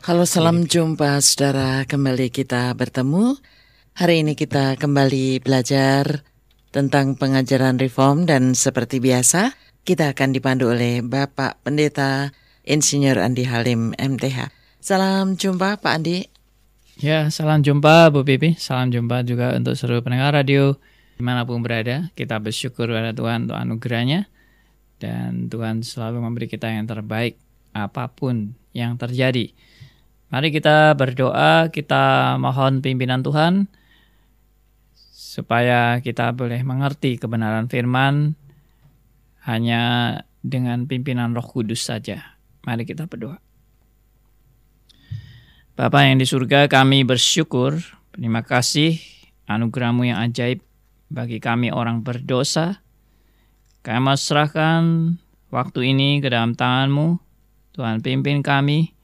Halo salam jumpa saudara. Kembali kita bertemu. Hari ini kita kembali belajar tentang pengajaran reform dan seperti biasa kita akan dipandu oleh Bapak Pendeta Insinyur Andi Halim MTH Salam jumpa Pak Andi. Ya salam jumpa Bu Bibi. Salam jumpa juga untuk seluruh pendengar radio Di mana pun berada. Kita bersyukur pada Tuhan untuk anugerahnya Dan Tuhan selalu memberi kita yang terbaik apa pun yang terjadi Mari kita berdoa, kita mohon pimpinan Tuhan supaya kita boleh mengerti kebenaran firman hanya dengan pimpinan Roh Kudus saja. Mari kita berdoa. Bapa yang di surga, kami bersyukur, terima kasih anugerahmu yang ajaib bagi kami orang berdosa. Kami serahkan waktu ini ke dalam tanganmu. Tuhan pimpin kami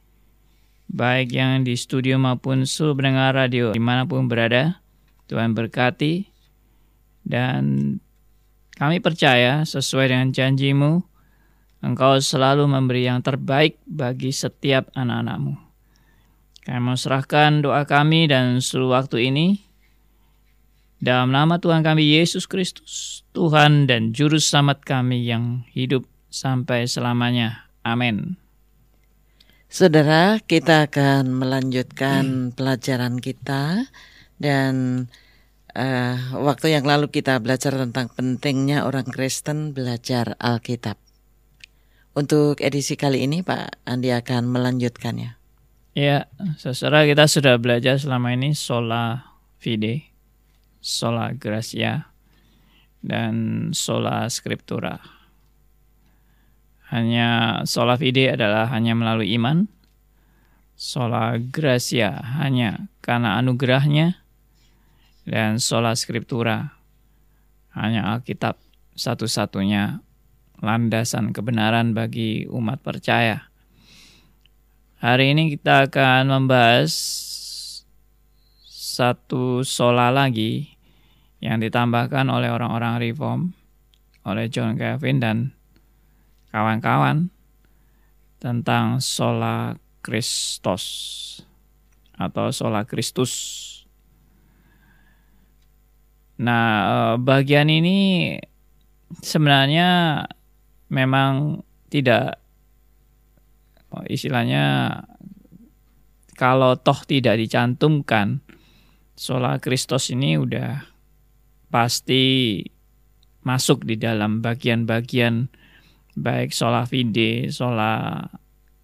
baik yang di studio maupun seluruh pendengar radio di mana pun berada. Tuhan berkati dan kami percaya sesuai dengan janjimu, Engkau selalu memberi yang terbaik bagi setiap anak-anakmu. Kami mau serahkan doa kami dan seluruh waktu ini dalam nama Tuhan kami Yesus Kristus, Tuhan dan Juru Selamat kami yang hidup sampai selamanya. Amin. Saudara, kita akan melanjutkan pelajaran kita dan uh, waktu yang lalu kita belajar tentang pentingnya orang Kristen belajar Alkitab. Untuk edisi kali ini Pak Andi akan melanjutkannya. Ya, saudara kita sudah belajar selama ini sola fide, sola gracia, dan sola scriptura. Hanya sola fide adalah hanya melalui iman. Sola gracia hanya karena anugerahnya. Dan sola scriptura hanya Alkitab satu-satunya landasan kebenaran bagi umat percaya. Hari ini kita akan membahas satu sola lagi yang ditambahkan oleh orang-orang reform oleh John Calvin dan kawan-kawan tentang sola Kristus atau sola Kristus. Nah, eh, bagian ini sebenarnya memang tidak istilahnya kalau toh tidak dicantumkan sola Kristus ini udah pasti masuk di dalam bagian-bagian baik sola fide, sola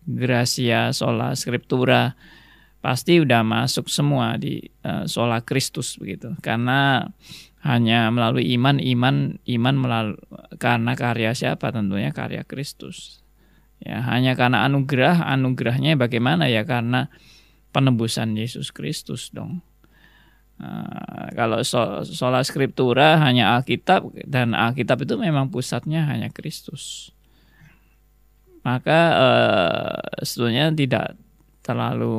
gracia, sola scriptura pasti udah masuk semua di uh, sola Kristus begitu. Karena hanya melalui iman, iman, iman melalui karena karya siapa? Tentunya karya Kristus. Ya, hanya karena anugerah, anugerahnya bagaimana ya? Karena penebusan Yesus Kristus dong. Uh, kalau so, sola scriptura hanya Alkitab dan Alkitab itu memang pusatnya hanya Kristus maka uh, sebetulnya tidak terlalu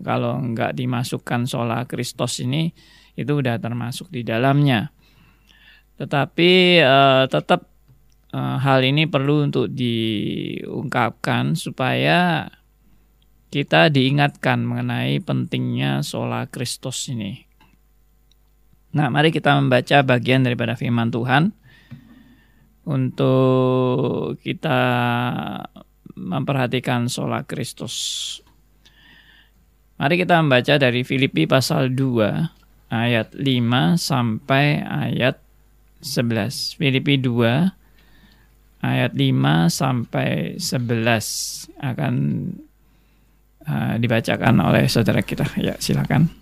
kalau nggak dimasukkan sola Kristus ini itu udah termasuk di dalamnya. Tetapi uh, tetap uh, hal ini perlu untuk diungkapkan supaya kita diingatkan mengenai pentingnya sola Kristus ini. Nah, mari kita membaca bagian daripada firman Tuhan untuk kita memperhatikan sola Kristus. Mari kita membaca dari Filipi pasal 2 ayat 5 sampai ayat 11. Filipi 2 ayat 5 sampai 11 akan uh, dibacakan oleh saudara kita. Ya, silakan.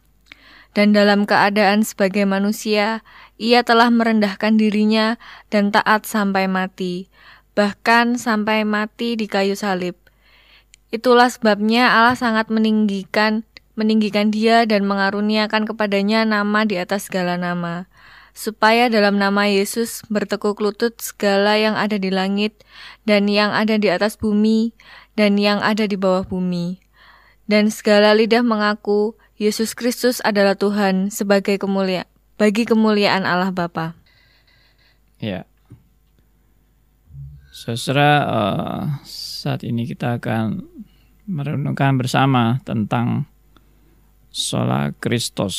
Dan dalam keadaan sebagai manusia, ia telah merendahkan dirinya dan taat sampai mati, bahkan sampai mati di kayu salib. Itulah sebabnya Allah sangat meninggikan meninggikan dia dan mengaruniakan kepadanya nama di atas segala nama, supaya dalam nama Yesus bertekuk lutut segala yang ada di langit dan yang ada di atas bumi dan yang ada di bawah bumi. Dan segala lidah mengaku Yesus Kristus adalah Tuhan sebagai kemulia bagi kemuliaan Allah Bapa. Ya. Saudara, uh, saat ini kita akan merenungkan bersama tentang sola Kristus.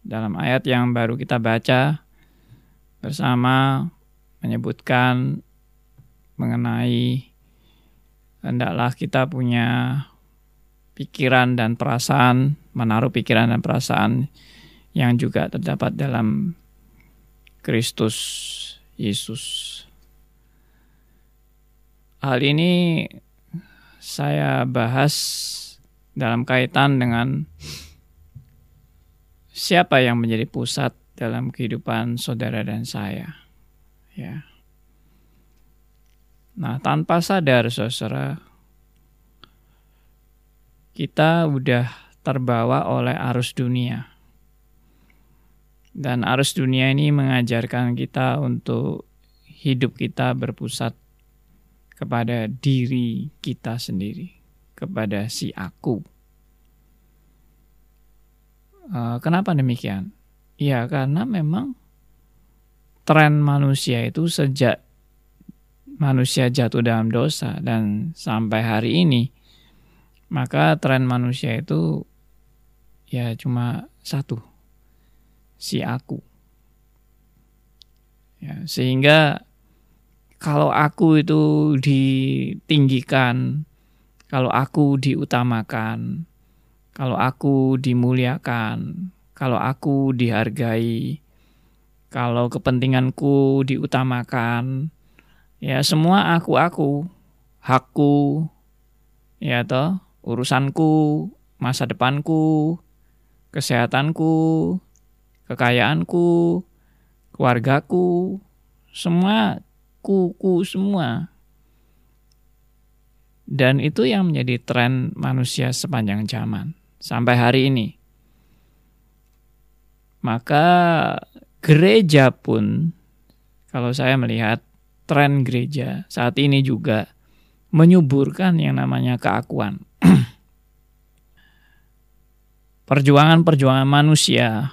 Dalam ayat yang baru kita baca bersama menyebutkan mengenai hendaklah kita punya pikiran dan perasaan, menaruh pikiran dan perasaan yang juga terdapat dalam Kristus Yesus. Hal ini saya bahas dalam kaitan dengan siapa yang menjadi pusat dalam kehidupan saudara dan saya. Ya. Nah, tanpa sadar saudara, kita udah terbawa oleh arus dunia. Dan arus dunia ini mengajarkan kita untuk hidup kita berpusat kepada diri kita sendiri, kepada si aku. Uh, kenapa demikian? Ya, karena memang tren manusia itu sejak manusia jatuh dalam dosa dan sampai hari ini, maka tren manusia itu ya cuma satu, si aku. Ya, sehingga kalau aku itu ditinggikan, kalau aku diutamakan, kalau aku dimuliakan, kalau aku dihargai, kalau kepentinganku diutamakan, ya semua aku-aku, hakku, ya toh, urusanku, masa depanku, kesehatanku, kekayaanku, keluargaku, semua kuku semua. Dan itu yang menjadi tren manusia sepanjang zaman sampai hari ini. Maka gereja pun kalau saya melihat tren gereja saat ini juga menyuburkan yang namanya keakuan. Perjuangan-perjuangan manusia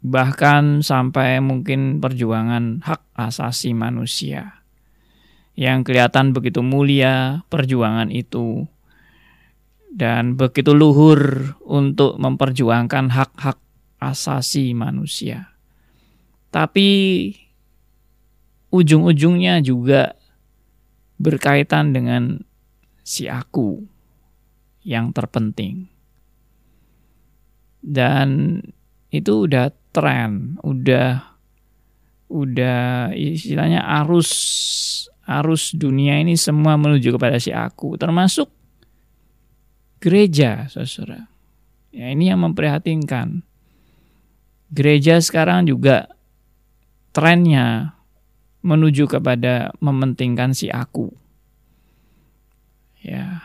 bahkan sampai mungkin perjuangan hak asasi manusia yang kelihatan begitu mulia perjuangan itu dan begitu luhur untuk memperjuangkan hak-hak asasi manusia. Tapi ujung-ujungnya juga berkaitan dengan si aku yang terpenting. Dan itu udah tren, udah udah istilahnya arus arus dunia ini semua menuju kepada si aku, termasuk gereja, saudara. Ya ini yang memprihatinkan. Gereja sekarang juga trennya menuju kepada mementingkan si aku. Ya,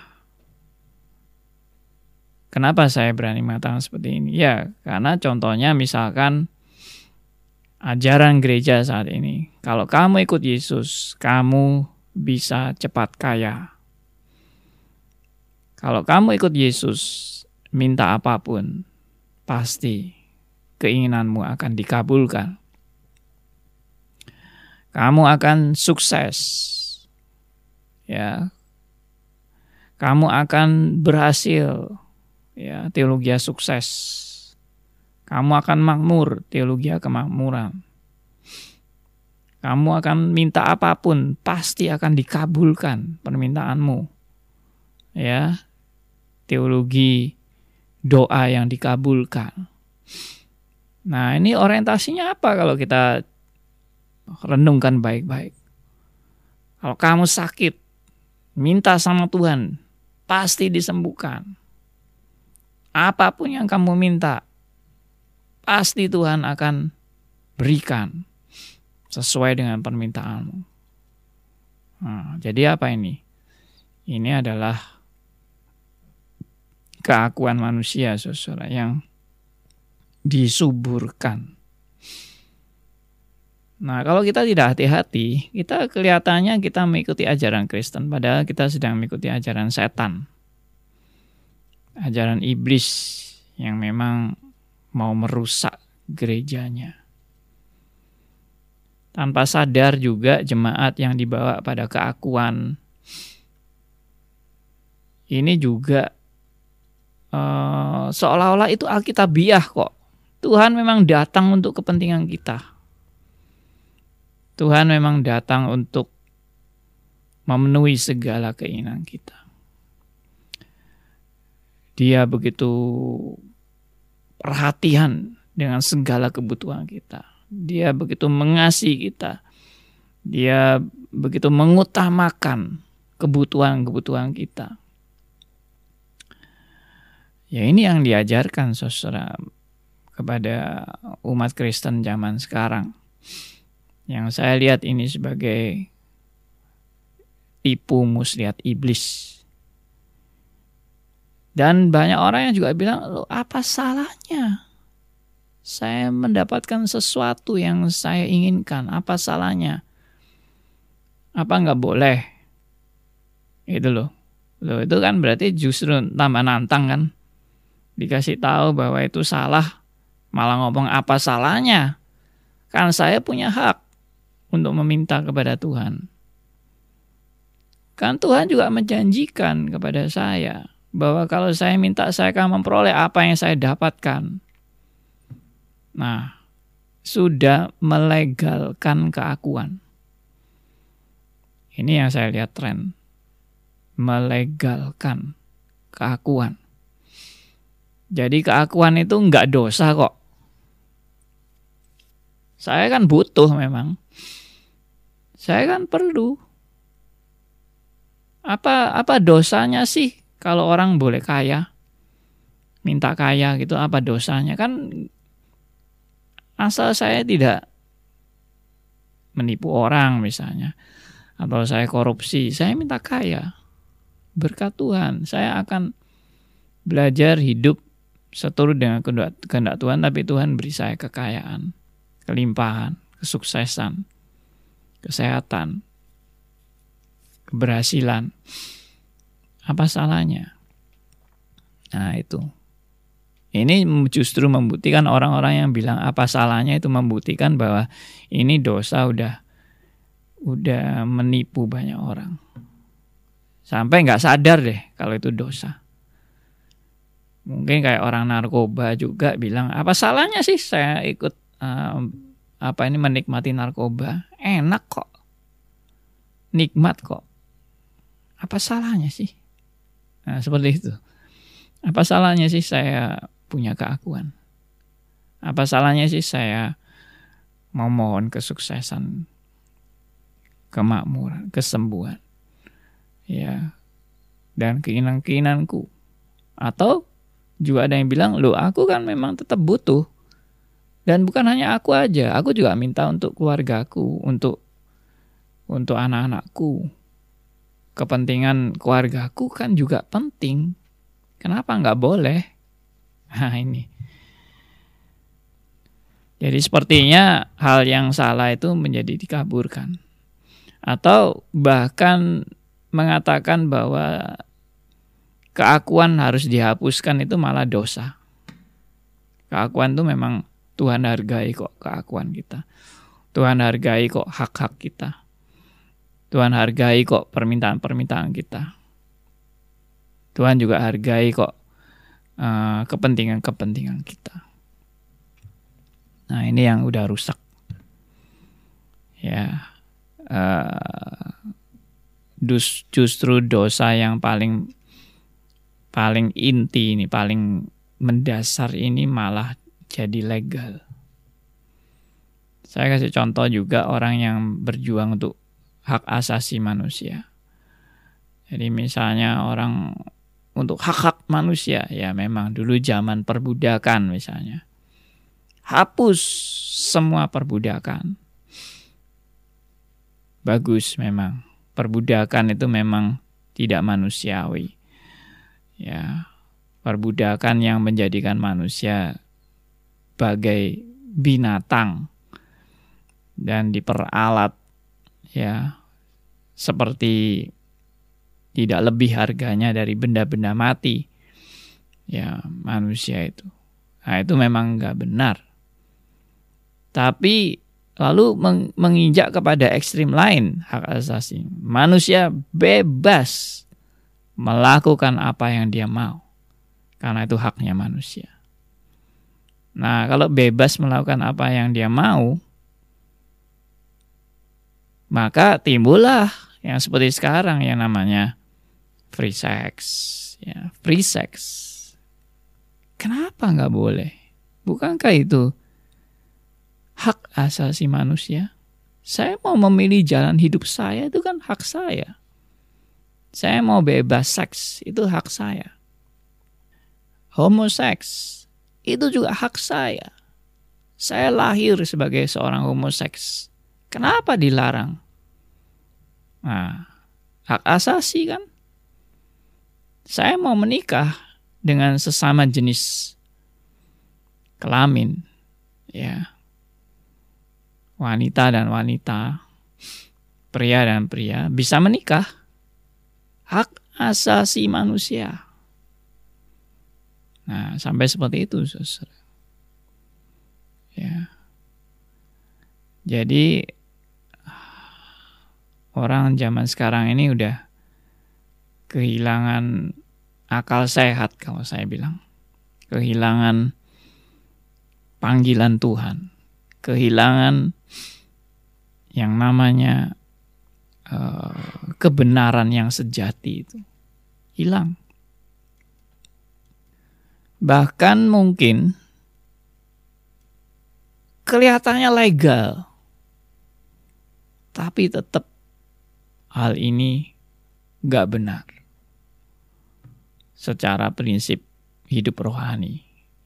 Kenapa saya berani mengatakan seperti ini? Ya, karena contohnya misalkan ajaran gereja saat ini. Kalau kamu ikut Yesus, kamu bisa cepat kaya. Kalau kamu ikut Yesus, minta apa pun, pasti keinginanmu akan dikabulkan. Kamu akan sukses. Ya. Kamu akan berhasil ya teologi sukses. Kamu akan makmur, teologi kemakmuran. Kamu akan minta apa pun, pasti akan dikabulkan permintaanmu. Ya, teologi doa yang dikabulkan. Nah, ini orientasinya apa kalau kita renungkan baik-baik? Kalau kamu sakit, minta sama Tuhan, pasti disembuhkan. Apa pun yang kamu minta, pasti Tuhan akan berikan sesuai dengan permintaanmu. Nah, jadi apa ini? Ini adalah keakuan manusia saudara yang disuburkan. Nah, kalau kita tidak hati-hati, kita kelihatannya kita mengikuti ajaran Kristen, padahal kita sedang mengikuti ajaran setan. Ajaran iblis yang memang mau merusak gerejanya. Tanpa sadar juga jemaat yang dibawa pada keakuan ini juga uh, seolah-olah itu alkitabiah kok. Tuhan memang datang untuk kepentingan kita Tuhan memang datang untuk memenuhi segala keinginan kita. Dia begitu perhatian dengan segala kebutuhan kita. Dia begitu mengasihi kita. Dia begitu mengutamakan kebutuhan-kebutuhan kita. Ya ini yang diajarkan saudara kepada umat Kristen zaman sekarang yang saya lihat ini sebagai tipu muslihat iblis. Dan banyak orang yang juga bilang, lo apa salahnya? Saya mendapatkan sesuatu yang saya inginkan, apa salahnya? Apa nggak boleh? Itu loh. Loh itu kan berarti justru tambah nantang kan? Dikasih tahu bahwa itu salah, malah ngomong apa salahnya? Kan saya punya hak untuk meminta kepada Tuhan. Kan Tuhan juga menjanjikan kepada saya bahwa kalau saya minta saya akan memperoleh apa yang saya dapatkan. Nah, sudah melegalkan keakuan. Ini yang saya lihat tren. Melegalkan keakuan. Jadi keakuan itu enggak dosa kok. Saya kan butuh memang. Saya kan perlu. Apa apa dosanya sih kalau orang boleh kaya? Minta kaya gitu apa dosanya? Kan asal saya tidak menipu orang misalnya atau saya korupsi, saya minta kaya. Berkat Tuhan, saya akan belajar hidup seturut dengan kehendak Tuhan, tapi Tuhan beri saya kekayaan, kelimpahan, kesuksesan kesehatan, keberhasilan. Apa salahnya? Nah, itu. Ini justru membuktikan orang-orang yang bilang apa salahnya itu membuktikan bahwa ini dosa udah udah menipu banyak orang. Sampai nggak sadar deh kalau itu dosa. Mungkin kayak orang narkoba juga bilang apa salahnya sih saya ikut uh, apa ini menikmati narkoba? Enak kok. Nikmat kok. Apa salahnya sih? Nah, seperti itu. Apa salahnya sih saya punya keakuan? Apa salahnya sih saya mau mohon kesuksesan, kemakmuran, kesembuhan, ya, dan keinginan-keinginanku? Atau juga ada yang bilang, lo aku kan memang tetap butuh dan bukan hanya aku aja, aku juga minta untuk keluargaku, untuk untuk anak-anakku. Kepentingan keluargaku kan juga penting. Kenapa nggak boleh? Nah ini. Jadi sepertinya hal yang salah itu menjadi dikaburkan. Atau bahkan mengatakan bahwa keakuan harus dihapuskan itu malah dosa. Keakuan itu memang Tuhan hargai kok keakuan kita. Tuhan hargai kok hak-hak kita. Tuhan hargai kok permintaan-permintaan kita. Tuhan juga hargai kok eh, kepentingan-kepentingan kita. Nah ini yang udah rusak. Ya, uh, dus, justru dosa yang paling paling inti ini, paling mendasar ini malah jadi legal. Saya kasih contoh juga orang yang berjuang untuk hak asasi manusia. Jadi misalnya orang untuk hak-hak manusia, ya memang dulu zaman perbudakan misalnya. Hapus semua perbudakan. Bagus memang. Perbudakan itu memang tidak manusiawi. Ya, perbudakan yang menjadikan manusia bagai binatang dan diperalat ya seperti tidak lebih harganya dari benda-benda mati ya manusia itu. Nah itu memang nggak benar. Tapi lalu menginjak kepada ekstrim lain hak asasi. Manusia bebas melakukan apa yang dia mau karena itu haknya manusia nah kalau bebas melakukan apa yang dia mau maka timbullah yang seperti sekarang yang namanya free sex, ya free sex. Kenapa nggak boleh? Bukankah itu hak asasi manusia? Saya mau memilih jalan hidup saya itu kan hak saya. Saya mau bebas seks itu hak saya. Homoseks itu juga hak saya. Saya lahir sebagai seorang homoseks. Kenapa dilarang? Nah, hak asasi kan? saya mau menikah dengan sesama jenis kelamin, ya, wanita dan wanita, pria dan pria bisa menikah, hak asasi manusia. Nah, sampai seperti itu, saudara. Ya. Jadi orang zaman sekarang ini udah kehilangan akal sehat kalau saya bilang. Kehilangan panggilan Tuhan. Kehilangan yang namanya uh, kebenaran yang sejati itu. Hilang. Bahkan mungkin kelihatannya legal. Tapi tetap hal ini gak benar secara prinsip hidup rohani.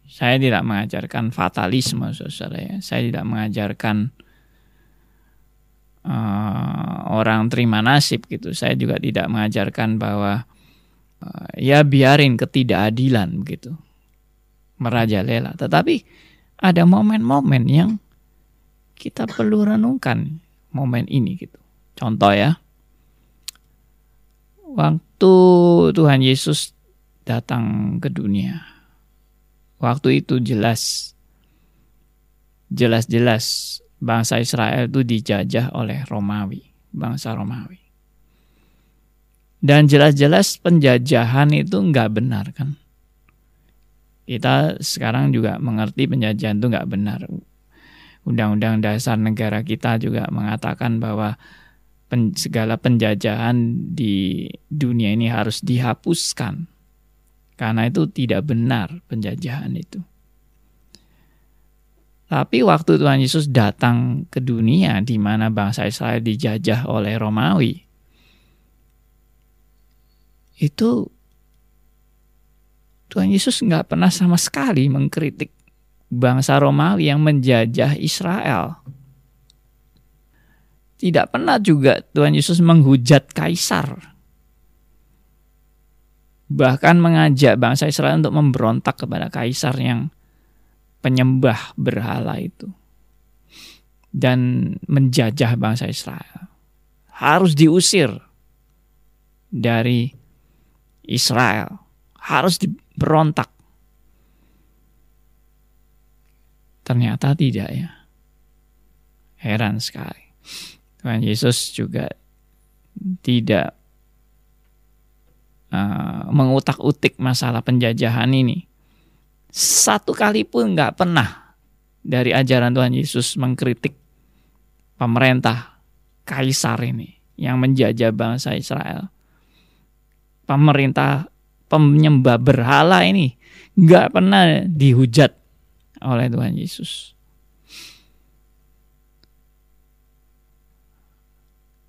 Saya tidak mengajarkan fatalisme, saudara ya. Saya tidak mengajarkan uh, orang terima nasib gitu. Saya juga tidak mengajarkan bahwa uh, ya biarin ketidakadilan begitu merajalela. Tetapi ada momen-momen yang kita perlu renungkan momen ini gitu. Contoh ya, waktu Tuhan Yesus datang ke dunia. Waktu itu jelas, jelas-jelas bangsa Israel itu dijajah oleh Romawi, bangsa Romawi. Dan jelas-jelas penjajahan itu nggak benar kan. Kita sekarang juga mengerti penjajahan itu nggak benar. Undang-undang dasar negara kita juga mengatakan bahwa pen, segala penjajahan di dunia ini harus dihapuskan karena itu tidak benar penjajahan itu. Tapi waktu Tuhan Yesus datang ke dunia di mana bangsa Israel dijajah oleh Romawi, itu Tuhan Yesus nggak pernah sama sekali mengkritik bangsa Romawi yang menjajah Israel. Tidak pernah juga Tuhan Yesus menghujat kaisar bahkan mengajak bangsa Israel untuk memberontak kepada kaisar yang penyembah berhala itu dan menjajah bangsa Israel. Harus diusir dari Israel, harus diberontak. Ternyata tidak ya. Heran sekali. Tuhan Yesus juga tidak uh, mengutak-utik masalah penjajahan ini. Satu kali pun nggak pernah dari ajaran Tuhan Yesus mengkritik pemerintah kaisar ini yang menjajah bangsa Israel. Pemerintah penyembah berhala ini nggak pernah dihujat oleh Tuhan Yesus.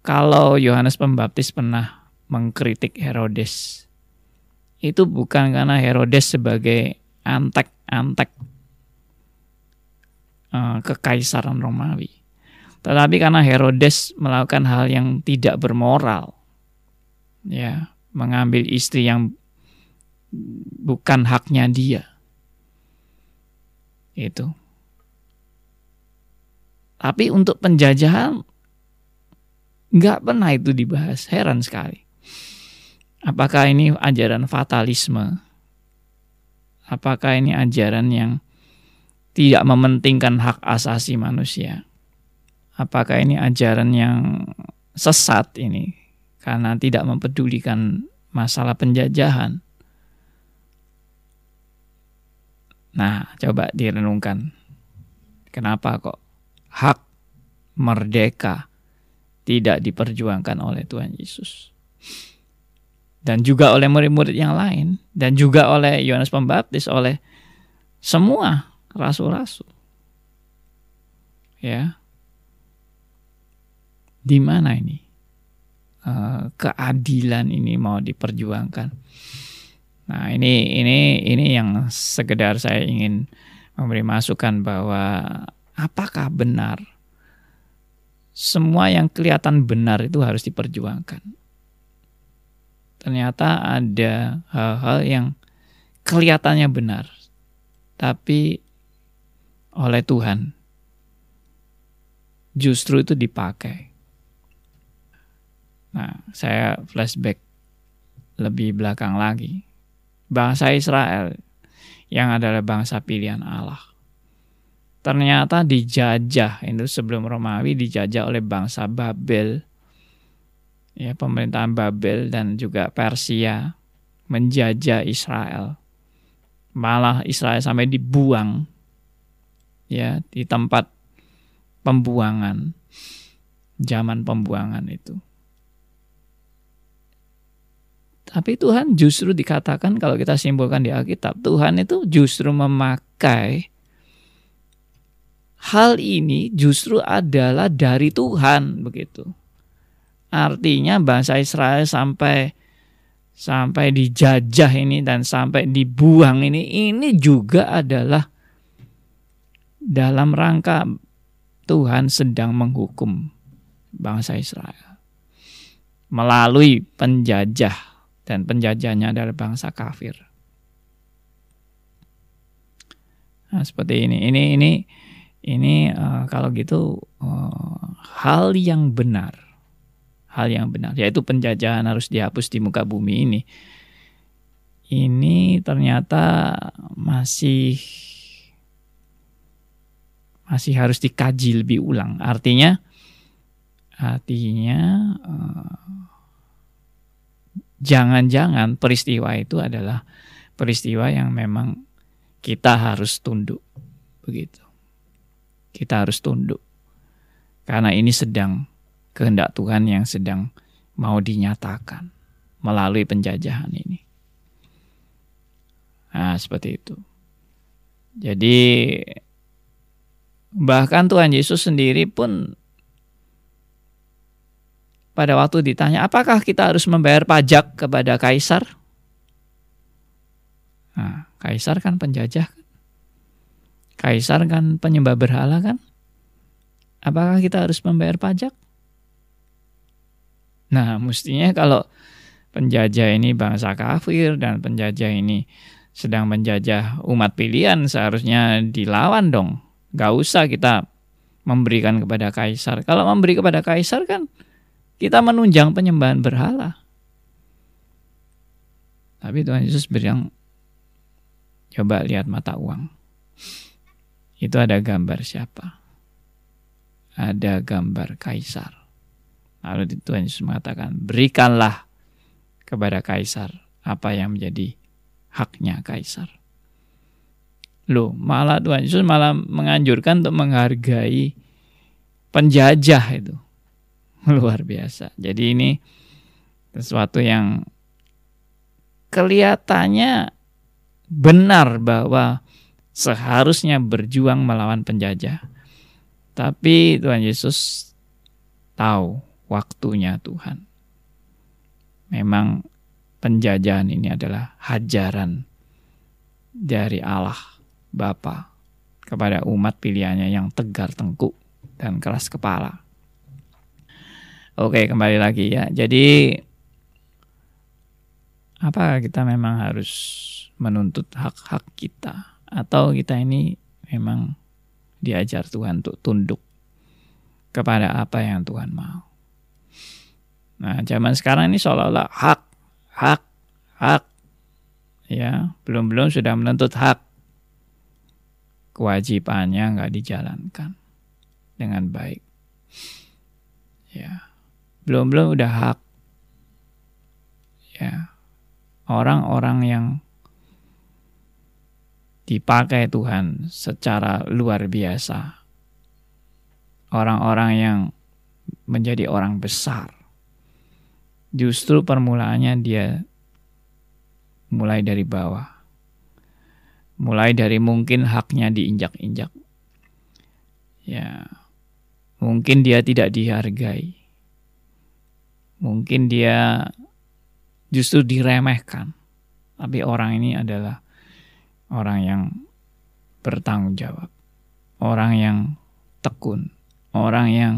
Kalau Yohanes Pembaptis pernah mengkritik Herodes itu bukan karena Herodes sebagai antek-antek uh, kekaisaran Romawi, tetapi karena Herodes melakukan hal yang tidak bermoral, ya mengambil istri yang bukan haknya dia. Itu. Tapi untuk penjajahan nggak pernah itu dibahas. Heran sekali. Apakah ini ajaran fatalisme? Apakah ini ajaran yang tidak mementingkan hak asasi manusia? Apakah ini ajaran yang sesat ini karena tidak mempedulikan masalah penjajahan? Nah, coba direnungkan. Kenapa kok hak merdeka tidak diperjuangkan oleh Tuhan Yesus? Dan juga oleh murid-murid yang lain dan juga oleh Yohanes Pembaptis, oleh semua rasul-rasul. Ya. Di mana ini? Uh, keadilan ini mau diperjuangkan. Nah, ini ini ini yang sekedar saya ingin memberi masukan bahwa apakah benar semua yang kelihatan benar itu harus diperjuangkan. Ternyata ada hal-hal yang kelihatannya benar, tapi oleh Tuhan justru itu dipakai. Nah, saya flashback lebih belakang lagi bangsa Israel yang adalah bangsa pilihan Allah. Ternyata dijajah itu sebelum Romawi dijajah oleh bangsa Babel. Ya, pemerintahan Babel dan juga Persia menjajah Israel. Malah Israel sampai dibuang ya di tempat pembuangan zaman pembuangan itu. Tapi Tuhan justru dikatakan kalau kita simpulkan di Alkitab, Tuhan itu justru memakai hal ini justru adalah dari Tuhan begitu. Artinya bangsa Israel sampai sampai dijajah ini dan sampai dibuang ini ini juga adalah dalam rangka Tuhan sedang menghukum bangsa Israel melalui penjajah dan penjajahnya adalah bangsa kafir. Nah, seperti ini. Ini ini ini uh, kalau gitu uh, hal yang benar. Hal yang benar yaitu penjajahan harus dihapus di muka bumi ini. Ini ternyata masih masih harus dikaji lebih ulang. Artinya artinya uh, jangan-jangan peristiwa itu adalah peristiwa yang memang kita harus tunduk begitu. Kita harus tunduk. Karena ini sedang kehendak Tuhan yang sedang mau dinyatakan melalui penjajahan ini. Nah, seperti itu. Jadi bahkan Tuhan Yesus sendiri pun pada waktu ditanya, apakah kita harus membayar pajak kepada kaisar? Nah, kaisar kan penjajah. Kaisar kan penyembah berhala kan? Apakah kita harus membayar pajak? Nah, mestinya kalau penjajah ini bangsa kafir dan penjajah ini sedang menjajah umat pilihan seharusnya dilawan dong. Gak usah kita memberikan kepada kaisar. Kalau memberi kepada kaisar kan kita menunjang penyembahan berhala. Tapi Tuhan Yesus bilang, coba lihat mata uang. Itu ada gambar siapa? Ada gambar kaisar. Lalu Tuhan Yesus mengatakan, berikanlah kepada kaisar apa yang menjadi haknya kaisar. Loh, malah Tuhan Yesus malah menganjurkan untuk menghargai penjajah itu. luar biasa. Jadi ini sesuatu yang kelihatannya benar bahwa seharusnya berjuang melawan penjajah. Tapi Tuhan Yesus tahu waktunya Tuhan. Memang penjajahan ini adalah hajaran dari Allah Bapa kepada umat pilihannya yang tegar tengkuk dan keras kepala. Oke, kembali lagi ya. Jadi Apa kita memang harus menuntut hak-hak kita atau kita ini memang diajar Tuhan untuk tunduk kepada apa yang Tuhan mau. Nah, zaman sekarang ini seolah-olah hak, hak, hak. Ya, belum-belum sudah menuntut hak. Kewajibannya nggak dijalankan dengan baik. Ya, belum-belum udah hak. Ya, orang-orang yang dipakai Tuhan secara luar biasa. Orang-orang yang menjadi orang besar justru permulaannya dia mulai dari bawah. Mulai dari mungkin haknya diinjak-injak. Ya, mungkin dia tidak dihargai. Mungkin dia justru diremehkan. Tapi orang ini adalah orang yang bertanggung jawab. Orang yang tekun. Orang yang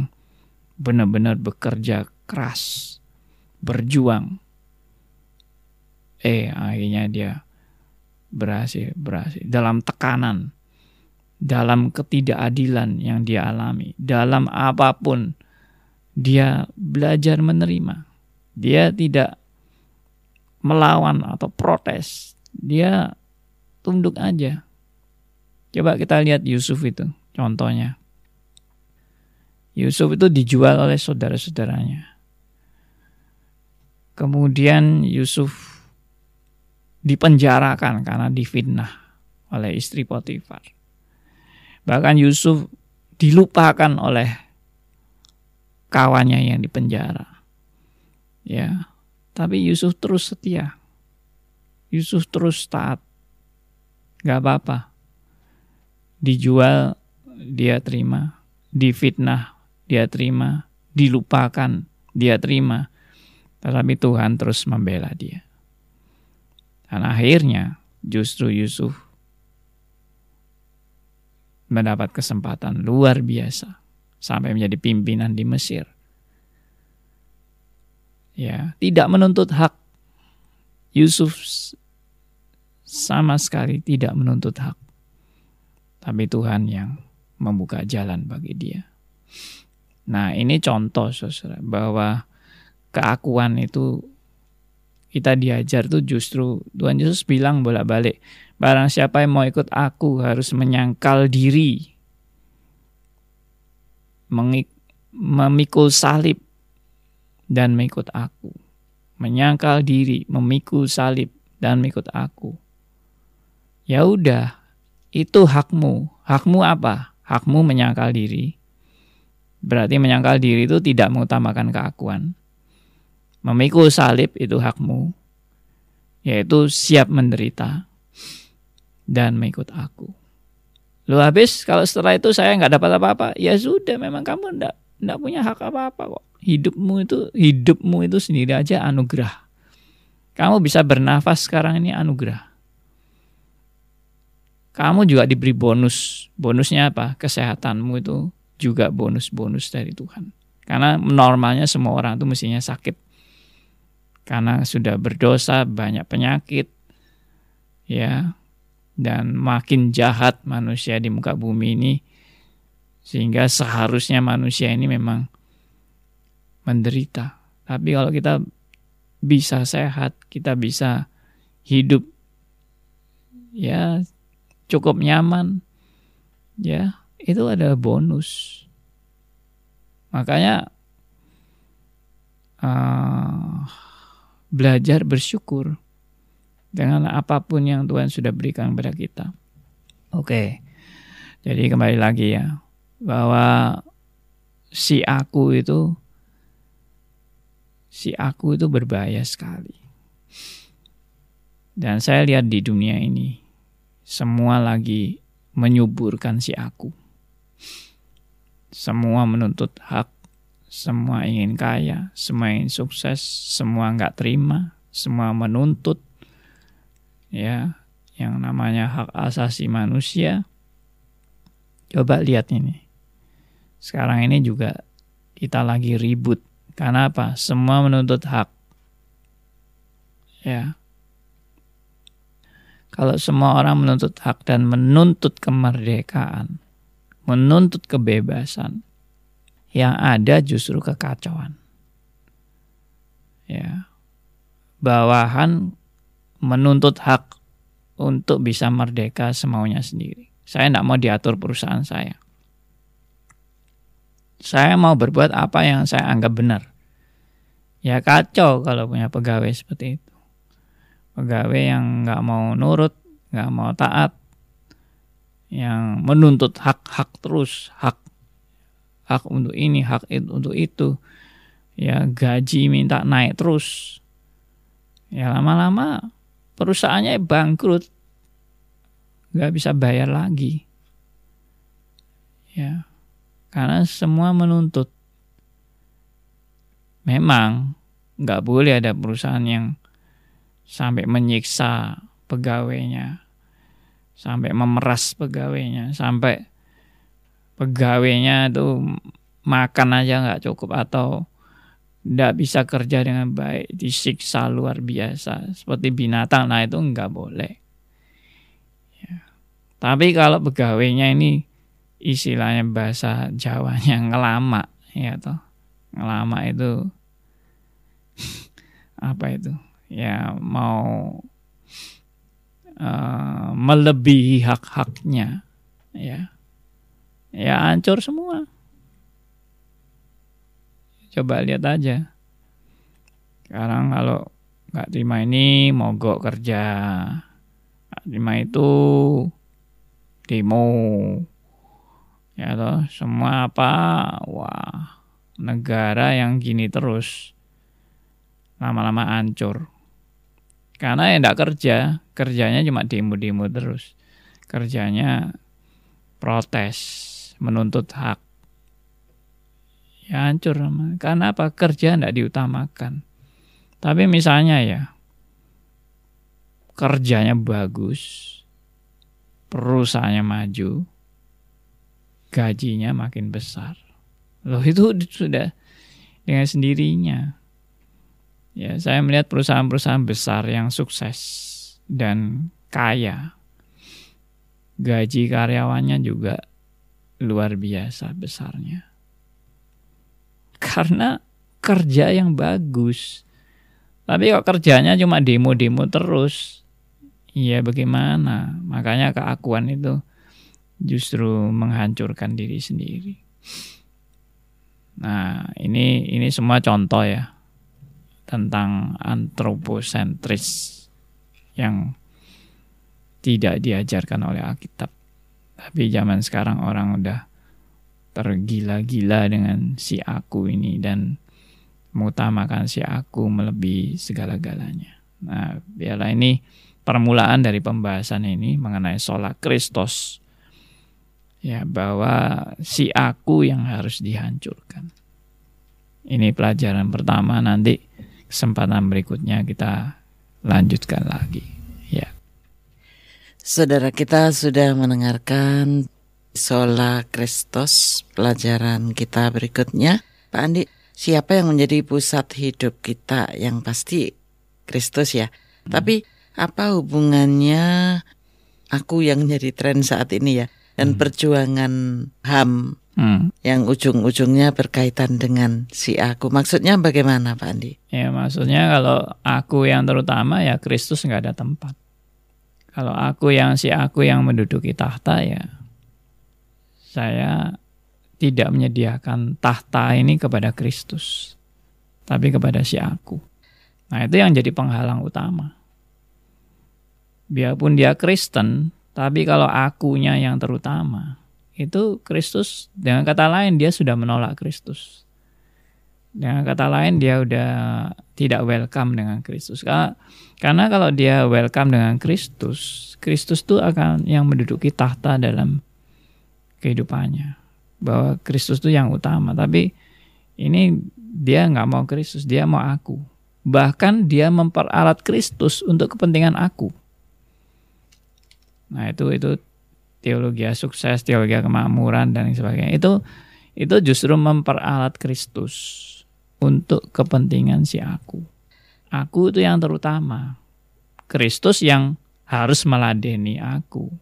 benar-benar bekerja keras berjuang. Eh, akhirnya dia berhasil, berhasil. Dalam tekanan, dalam ketidakadilan yang dia alami, dalam apa pun, dia belajar menerima. Dia tidak melawan atau protes. Dia tunduk aja. Coba kita lihat Yusuf itu, contohnya. Yusuf itu dijual oleh saudara-saudaranya. Kemudian Yusuf dipenjarakan karena difitnah oleh istri Potifar. Bahkan Yusuf dilupakan oleh kawannya yang dipenjara. Ya, tapi Yusuf terus setia. Yusuf terus taat. Gak apa-apa. Dijual dia terima, difitnah dia terima, dilupakan dia terima. Tetapi Tuhan terus membela dia. Dan akhirnya justru Yusuf mendapat kesempatan luar biasa sampai menjadi pimpinan di Mesir. Ya, tidak menuntut hak. Yusuf sama sekali tidak menuntut hak. Tapi Tuhan yang membuka jalan bagi dia. Nah, ini contoh Saudara bahwa keakuan itu kita diajar tuh justru Tuhan Yesus bilang bolak-balik barang siapa yang mau ikut aku harus menyangkal diri memikul salib dan mengikut aku. Menyangkal diri memikul salib dan mengikut aku. Ya udah itu hakmu. Hakmu apa? Hakmu menyangkal diri. Berarti menyangkal diri itu tidak mengutamakan keakuan. Memikul salib itu hakmu, yaitu siap menderita dan mengikut aku. Lu habis kalau setelah itu saya nggak dapat apa-apa, ya sudah memang kamu ndak ndak punya hak apa-apa kok. Hidupmu itu hidupmu itu sendiri aja anugerah. Kamu bisa bernafas sekarang ini anugerah. Kamu juga diberi bonus. Bonusnya apa? Kesehatanmu itu juga bonus-bonus dari Tuhan. Karena normalnya semua orang itu mestinya sakit karena sudah berdosa banyak penyakit ya dan makin jahat manusia di muka bumi ini sehingga seharusnya manusia ini memang menderita. Tapi kalau kita bisa sehat kita bisa hidup ya cukup nyaman ya itu ada bonus. Makanya uh, belajar bersyukur dengan apa pun yang Tuhan sudah berikan kepada kita. Oke, jadi kembali lagi ya, bahwa si aku itu, si aku itu berbahaya sekali. Dan saya lihat di dunia ini, semua lagi menyuburkan si aku. Semua menuntut hak semua ingin kaya, semua ingin sukses, semua nggak terima, semua menuntut, ya, yang namanya hak asasi manusia. Coba lihat ini. Sekarang ini juga kita lagi ribut. Karena apa? Semua menuntut hak. Ya, Kalau semua orang menuntut hak dan menuntut kemerdekaan, menuntut kebebasan, yang ada justru kekacauan. Ya. Bawahan menuntut hak untuk bisa merdeka semaunya sendiri. Saya tidak mau diatur perusahaan saya. Saya mau berbuat apa yang saya anggap benar. Ya kacau kalau punya pegawai seperti itu pegawai yang nggak mau nurut, nggak mau taat, yang menuntut hak-hak terus, hak hak untuk ini, hak itu, untuk itu, ya gaji minta naik terus, ya lama-lama perusahaannya bangkrut, nggak bisa bayar lagi, ya karena semua menuntut. Memang nggak boleh ada perusahaan yang sampai menyiksa pegawainya, sampai memeras pegawainya, sampai pegawainya itu makan aja nggak cukup atau tidak bisa kerja dengan baik, disiksa luar biasa seperti binatang. Nah itu nggak boleh. Ya. Tapi kalau pegawainya ini istilahnya bahasa Jawanya ngelama, ya toh ngelama itu apa itu? ya mau uh, melebihi hak-haknya ya ya hancur semua coba lihat aja. Sekarang kalau nggak terima ini mogok kerja. Nggak terima itu demo. Ya toh semua apa? Wah negara yang gini terus lama-lama hancur. Karena ya tidak kerja, kerjanya cuma demo-demo terus. Kerjanya protes, menuntut hak. Ya hancur. Karena apa? Kerja tidak diutamakan. Tapi misalnya ya, kerjanya bagus, perusahaannya maju, gajinya makin besar. Loh itu sudah dengan sendirinya. Ya, saya melihat perusahaan-perusahaan besar yang sukses dan kaya. Gaji karyawannya juga luar biasa besarnya. Karena kerja yang bagus. Tapi kok kerjanya cuma demo-demo terus, ya bagaimana? Makanya keakuan itu justru menghancurkan diri sendiri. Nah, ini ini semua contoh ya tentang antroposentris yang tidak diajarkan oleh Alkitab. Tapi zaman sekarang orang udah tergila-gila dengan si aku ini dan mengutamakan si aku melebihi segala-galanya. Nah, biarlah ini permulaan dari pembahasan ini mengenai sholat Kristus. Ya, bahwa si aku yang harus dihancurkan. Ini pelajaran pertama nanti kesempatan berikutnya kita lanjutkan lagi. Ya. Saudara kita sudah mendengarkan Sola Kristus pelajaran kita berikutnya. Pak Andi, siapa yang menjadi pusat hidup kita yang pasti Kristus ya. Hmm. Tapi apa hubungannya aku yang jadi tren saat ini ya dan hmm. perjuangan HAM Hmm. Yang ujung-ujungnya berkaitan dengan si aku. Maksudnya bagaimana Pak Andi? Ya maksudnya kalau aku yang terutama ya Kristus nggak ada tempat. Kalau aku yang si aku yang menduduki tahta ya saya tidak menyediakan tahta ini kepada Kristus. Tapi kepada si aku. Nah itu yang jadi penghalang utama. Biarpun dia Kristen, tapi kalau akunya yang terutama, itu Kristus dengan kata lain dia sudah menolak Kristus. Dengan kata lain dia udah tidak welcome dengan Kristus. Karena kalau dia welcome dengan Kristus, Kristus itu akan yang menduduki tahta dalam kehidupannya. Bahwa Kristus itu yang utama. Tapi ini dia nggak mau Kristus, dia mau aku. Bahkan dia memperalat Kristus untuk kepentingan aku. Nah itu itu teologi sukses, teologi kemakmuran dan sebagainya. Itu itu justru memperalat Kristus untuk kepentingan si aku. Aku itu yang terutama. Kristus yang harus meladeni aku.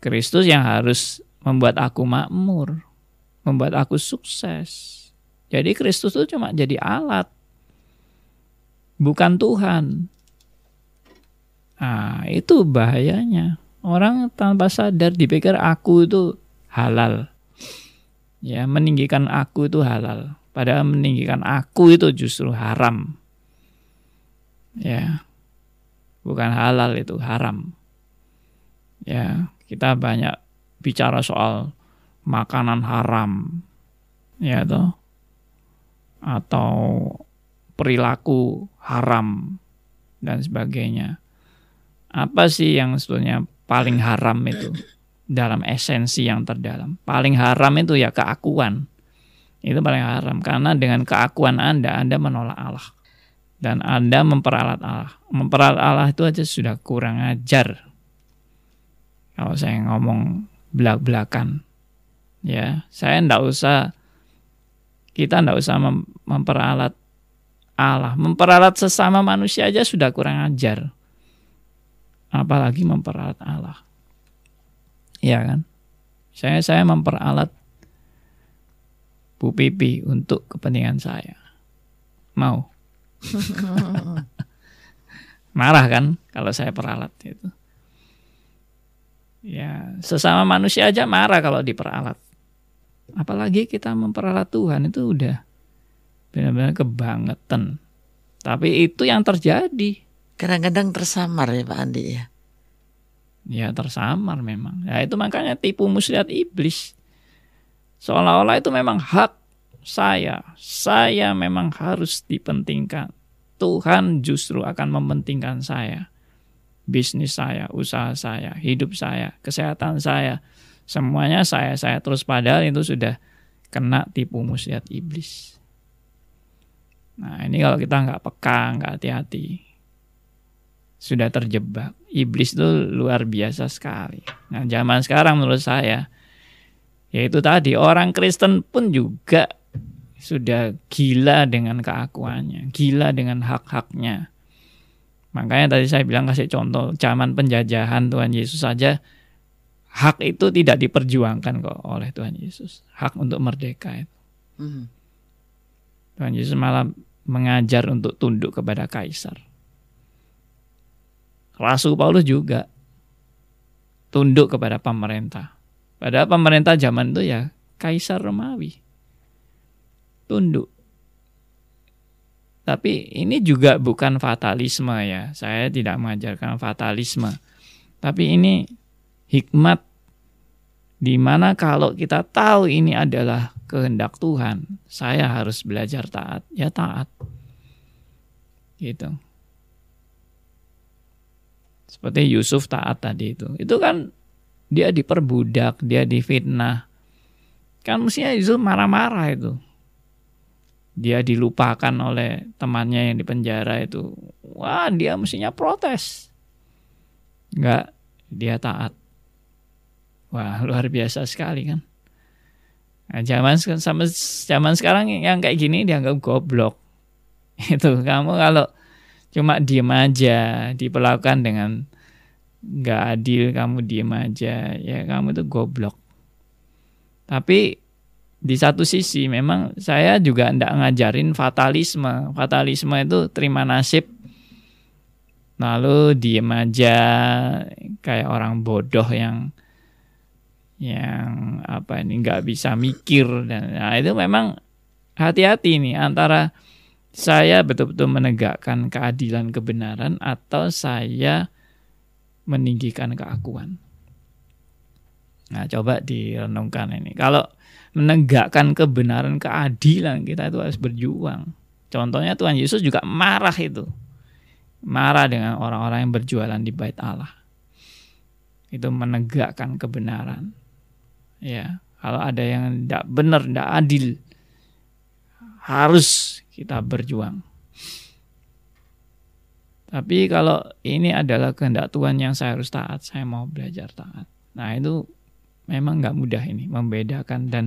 Kristus yang harus membuat aku makmur, membuat aku sukses. Jadi Kristus itu cuma jadi alat, bukan Tuhan. Nah, itu bahayanya. Orang tanpa sadar dipikir aku itu halal. Ya, meninggikan aku itu halal. Padahal meninggikan aku itu justru haram. Ya. Bukan halal itu haram. Ya, kita banyak bicara soal makanan haram. Ya toh. Atau perilaku haram dan sebagainya. Apa sih yang sebetulnya paling haram itu dalam esensi yang terdalam? Paling haram itu ya keakuan. Itu paling haram karena dengan keakuan Anda Anda menolak Allah dan Anda memperalat Allah. Memperalat Allah itu aja sudah kurang ajar. Kalau saya ngomong belak-belakan. Ya, saya ndak usah kita ndak usah memperalat Allah. Memperalat sesama manusia aja sudah kurang ajar. Apalagi memperalat Allah. Iya kan? Saya saya memperalat Bu Pipi untuk kepentingan saya. Mau? Marah kan kalau saya peralat itu. Ya, sesama manusia aja marah kalau diperalat. Apalagi kita memperalat Tuhan itu udah benar-benar kebangetan. Tapi itu yang terjadi. Kadang-kadang tersamar ya Pak Andi ya. Ya tersamar memang. Ya itu makanya tipu muslihat iblis. Seolah-olah itu memang hak saya. Saya memang harus dipentingkan. Tuhan justru akan mementingkan saya. Bisnis saya, usaha saya, hidup saya, kesehatan saya. Semuanya saya, saya terus padahal itu sudah kena tipu muslihat iblis. Nah ini kalau kita nggak peka, nggak hati-hati, sudah terjebak. Iblis itu luar biasa sekali. Nah zaman sekarang menurut saya, yaitu tadi orang Kristen pun juga sudah gila dengan keakuannya, gila dengan hak-haknya. Makanya tadi saya bilang kasih contoh zaman penjajahan Tuhan Yesus saja hak itu tidak diperjuangkan kok oleh Tuhan Yesus. Hak untuk merdeka itu. Hmm. Tuhan Yesus malah mengajar untuk tunduk kepada kaisar. Rasul Paulus juga tunduk kepada pemerintah. Padahal pemerintah zaman itu ya kaisar Romawi. Tunduk. Tapi ini juga bukan fatalisme ya. Saya tidak mengajarkan fatalisme. Tapi ini hikmat di mana kalau kita tahu ini adalah kehendak Tuhan, saya harus belajar taat, ya taat. Gitu. Seperti Yusuf taat tadi itu. Itu kan dia diperbudak, dia difitnah. Kan mestinya Yusuf marah-marah itu. Dia dilupakan oleh temannya yang di penjara itu. Wah, dia mestinya protes. Enggak, dia taat. Wah, luar biasa sekali kan. Nah, zaman sama zaman sekarang yang kayak gini dianggap goblok. Itu kamu kalau cuma diem aja diperlakukan dengan nggak adil kamu diem aja ya kamu itu goblok. Tapi di satu sisi memang saya juga tidak ngajarin fatalisme. Fatalisme itu terima nasib lalu diem aja kayak orang bodoh yang yang apa ini nggak bisa mikir dan nah itu memang hati-hati nih antara saya betul-betul menegakkan keadilan kebenaran atau saya meninggikan keakuan. Nah, coba direnungkan ini. Kalau menegakkan kebenaran, keadilan, kita itu harus berjuang. Contohnya Tuhan Yesus juga marah itu. Marah dengan orang-orang yang berjualan di bait Allah. Itu menegakkan kebenaran ya kalau ada yang tidak benar tidak adil harus kita berjuang tapi kalau ini adalah kehendak Tuhan yang saya harus taat saya mau belajar taat nah itu memang nggak mudah ini membedakan dan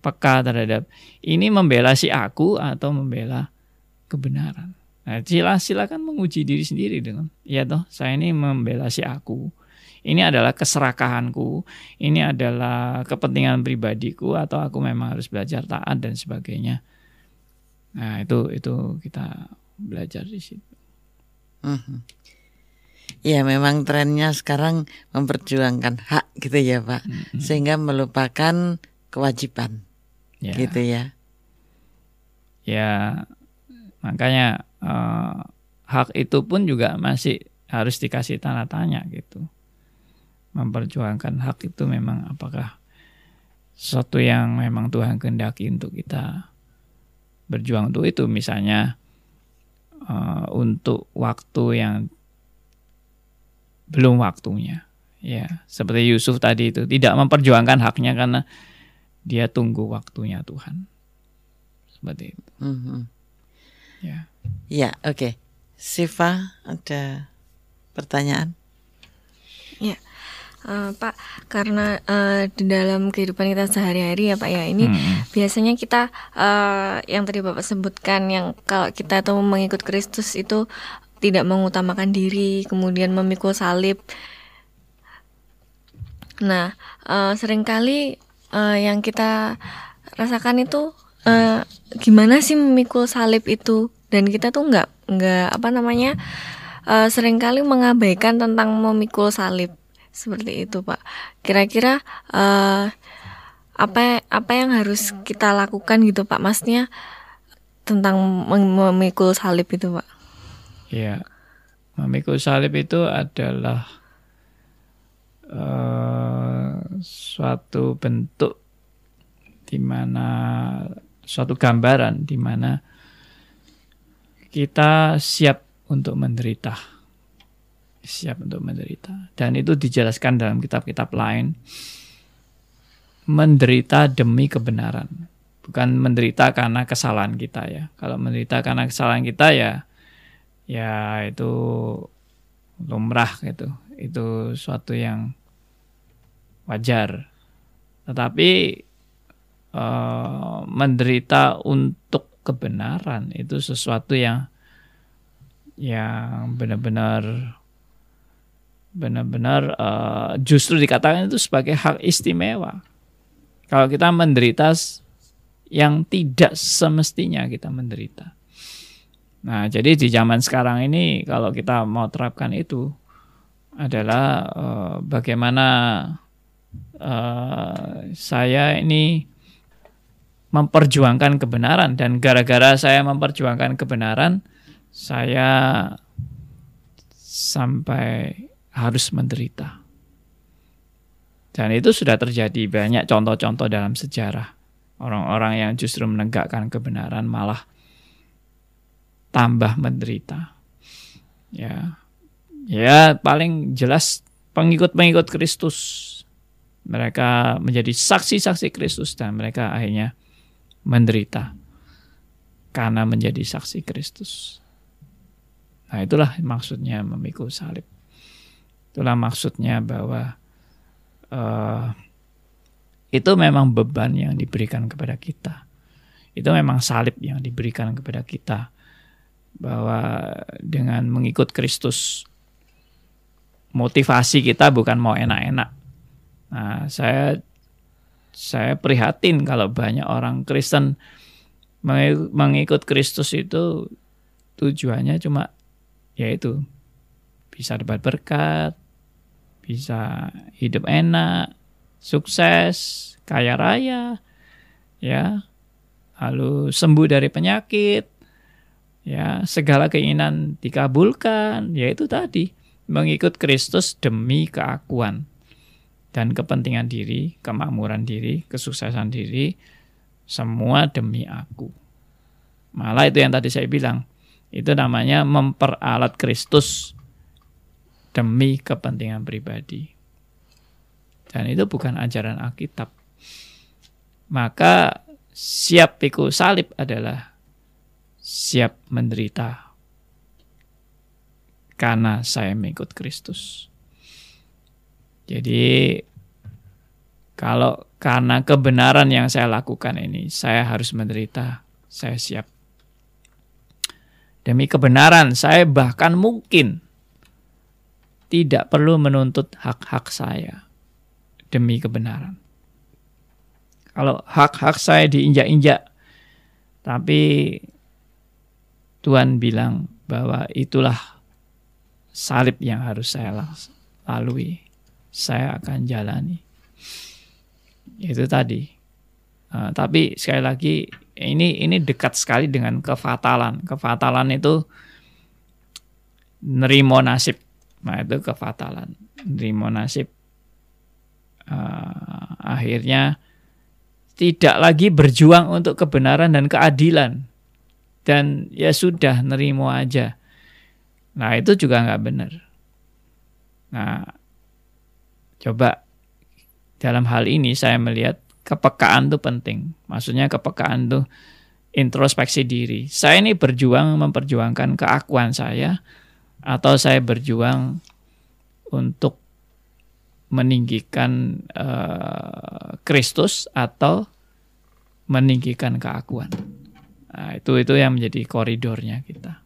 peka terhadap ini membela si aku atau membela kebenaran Nah, sila silakan menguji diri sendiri dengan ya toh saya ini membela si aku. Ini adalah keserakahanku, ini adalah kepentingan pribadiku atau aku memang harus belajar taat dan sebagainya. Nah, itu itu kita belajar di situ. Mhm. Ya memang trennya sekarang memperjuangkan hak gitu ya Pak, Mhm. sehingga melupakan kewajiban Ya. gitu ya. ya makanya eh, hak itu pun juga masih harus dikasih tanda tanya gitu memperjuangkan hak itu memang apakah sesuatu yang memang Tuhan kehendaki untuk kita berjuang untuk itu misalnya eh, untuk waktu yang belum waktunya ya seperti Yusuf tadi itu tidak memperjuangkan haknya karena dia tunggu waktunya Tuhan seperti itu Mhm. ya Ya oke, Siva ada pertanyaan? Eh, Pak, karena eh, di dalam kehidupan kita sehari-hari ya Pak ya, ini Hmm. biasanya kita eh, yang tadi Bapak sebutkan yang kalau kita tuh mengikut Kristus itu tidak mengutamakan diri, kemudian memikul salib. Nah, eh, sering kali eh, yang kita rasakan itu eh, gimana sih memikul salib itu? Dan kita tuh nggak nggak apa namanya eh, sering kali mengabaikan tentang memikul salib seperti itu, Pak. Kira-kira eh, apa apa yang harus kita lakukan gitu, Pak? Maksudnya tentang mem- memikul salib itu, Pak. Ya, memikul salib itu adalah eh, suatu bentuk di mana suatu gambaran di mana kita siap untuk menderita, siap untuk menderita, dan itu dijelaskan dalam kitab-kitab lain. Menderita demi kebenaran, bukan menderita karena kesalahan kita ya. Kalau menderita karena kesalahan kita ya ya itu lumrah gitu. Itu suatu yang wajar. Tetapi eh, menderita untuk kebenaran itu sesuatu yang yang benar-benar benar-benar eh, justru dikatakan itu sebagai hak istimewa. Kalau kita menderita yang tidak semestinya kita menderita Nah, jadi di zaman sekarang ini kalau kita mau terapkan itu adalah eh, bagaimana eh, saya ini memperjuangkan kebenaran dan gara-gara saya memperjuangkan kebenaran saya sampai harus menderita. Dan itu sudah terjadi banyak contoh-contoh dalam sejarah. Orang-orang yang justru menegakkan kebenaran malah tambah menderita. Ya. Ya, paling jelas pengikut-pengikut Kristus. Mereka menjadi saksi-saksi Kristus dan mereka akhirnya menderita karena menjadi saksi Kristus. Nah, itulah maksudnya memikul salib. Itulah maksudnya bahwa eh, itu memang beban yang diberikan kepada kita. Itu memang salib yang diberikan kepada kita bahwa dengan mengikut Kristus motivasi kita bukan mau enak-enak. Nah, saya saya prihatin kalau banyak orang Kristen mengi- mengikut Kristus itu tujuannya cuma yaitu bisa dapat berkat, bisa hidup enak, sukses, kaya raya, ya, lalu sembuh dari penyakit, ya segala keinginan dikabulkan yaitu tadi mengikut Kristus demi keakuan dan kepentingan diri, kemakmuran diri, kesuksesan diri semua demi aku. Malah itu yang tadi saya bilang, itu namanya memperalat Kristus demi kepentingan pribadi. Dan itu bukan ajaran Alkitab. Maka siap pikul salib adalah siap menderita karena saya mengikut Kristus. Jadi kalau karena kebenaran yang saya lakukan ini saya harus menderita, saya siap. Demi kebenaran, saya bahkan mungkin tidak perlu menuntut hak-hak saya demi kebenaran. Kalau hak-hak saya diinjak-injak, tapi Tuhan bilang bahwa itulah salib yang harus saya lalui. Saya akan jalani. Itu tadi. Uh, tapi sekali lagi ini ini dekat sekali dengan kefatalan. Kefatalan itu nerimo nasib. Nah, itu kefatalan. Nerimo nasib uh, akhirnya tidak lagi berjuang untuk kebenaran dan keadilan. Dan ya sudah nerimo aja. Nah, itu juga nggak benar. Nah, coba dalam hal ini saya melihat kepekaan itu penting. Maksudnya kepekaan itu introspeksi diri. Saya ini berjuang memperjuangkan keakuan saya atau saya berjuang untuk meninggikan uh, Kristus atau meninggikan keakuan. Nah, itu itu yang menjadi koridornya kita.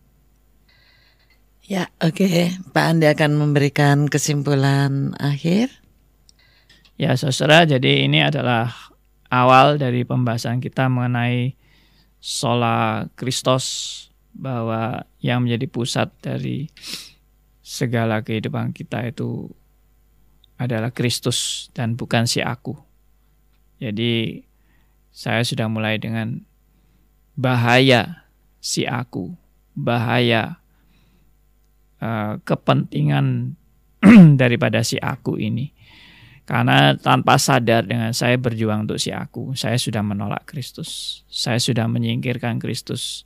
Ya, oke. Okay. Pak Andi akan memberikan kesimpulan akhir. Ya, saudara, jadi ini adalah awal dari pembahasan kita mengenai sola Kristus bahwa yang menjadi pusat dari segala kehidupan kita itu adalah Kristus dan bukan si aku. Jadi saya sudah mulai dengan bahaya si aku, bahaya uh, kepentingan daripada si aku ini. Karena tanpa sadar dengan saya berjuang untuk si aku, saya sudah menolak Kristus. Saya sudah menyingkirkan Kristus.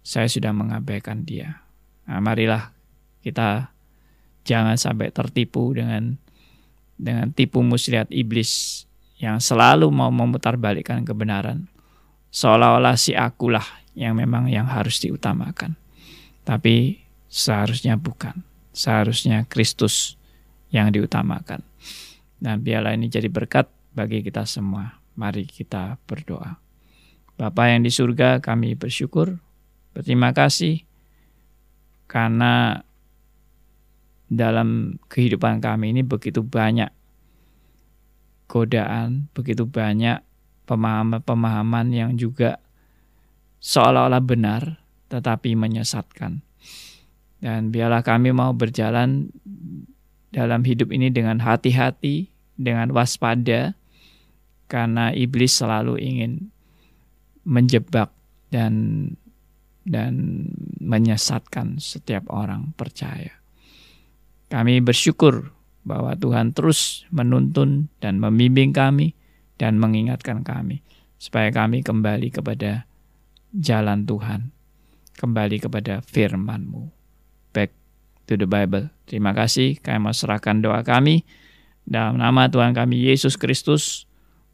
Saya sudah mengabaikan dia. Nah, marilah kita jangan sampai tertipu dengan dengan tipu muslihat iblis yang selalu mau memutarbalikkan kebenaran. Seolah-olah si akulah yang memang yang harus diutamakan. Tapi seharusnya bukan. Seharusnya Kristus yang diutamakan. Dan biarlah ini jadi berkat bagi kita semua. Mari kita berdoa. Bapa yang di surga, kami bersyukur, berterima kasih karena dalam kehidupan kami ini begitu banyak godaan, begitu banyak pemahaman-pemahaman yang juga seolah-olah benar tetapi menyesatkan. Dan biarlah kami mau berjalan dalam hidup ini dengan hati-hati, dengan waspada, karena iblis selalu ingin menjebak dan dan menyesatkan setiap orang percaya. Kami bersyukur bahwa Tuhan terus menuntun dan membimbing kami dan mengingatkan kami supaya kami kembali kepada jalan Tuhan, kembali kepada firman-Mu. Back to the Bible. Terima kasih kami mau serahkan doa kami dalam nama Tuhan kami Yesus Kristus,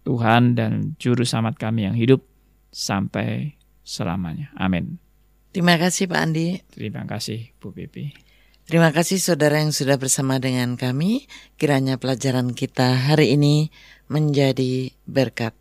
Tuhan dan Juru Selamat kami yang hidup sampai selamanya. Amin. Terima kasih Pak Andi. Terima kasih Bu Pipi. Terima kasih saudara yang sudah bersama dengan kami. Kiranya pelajaran kita hari ini menjadi berkat.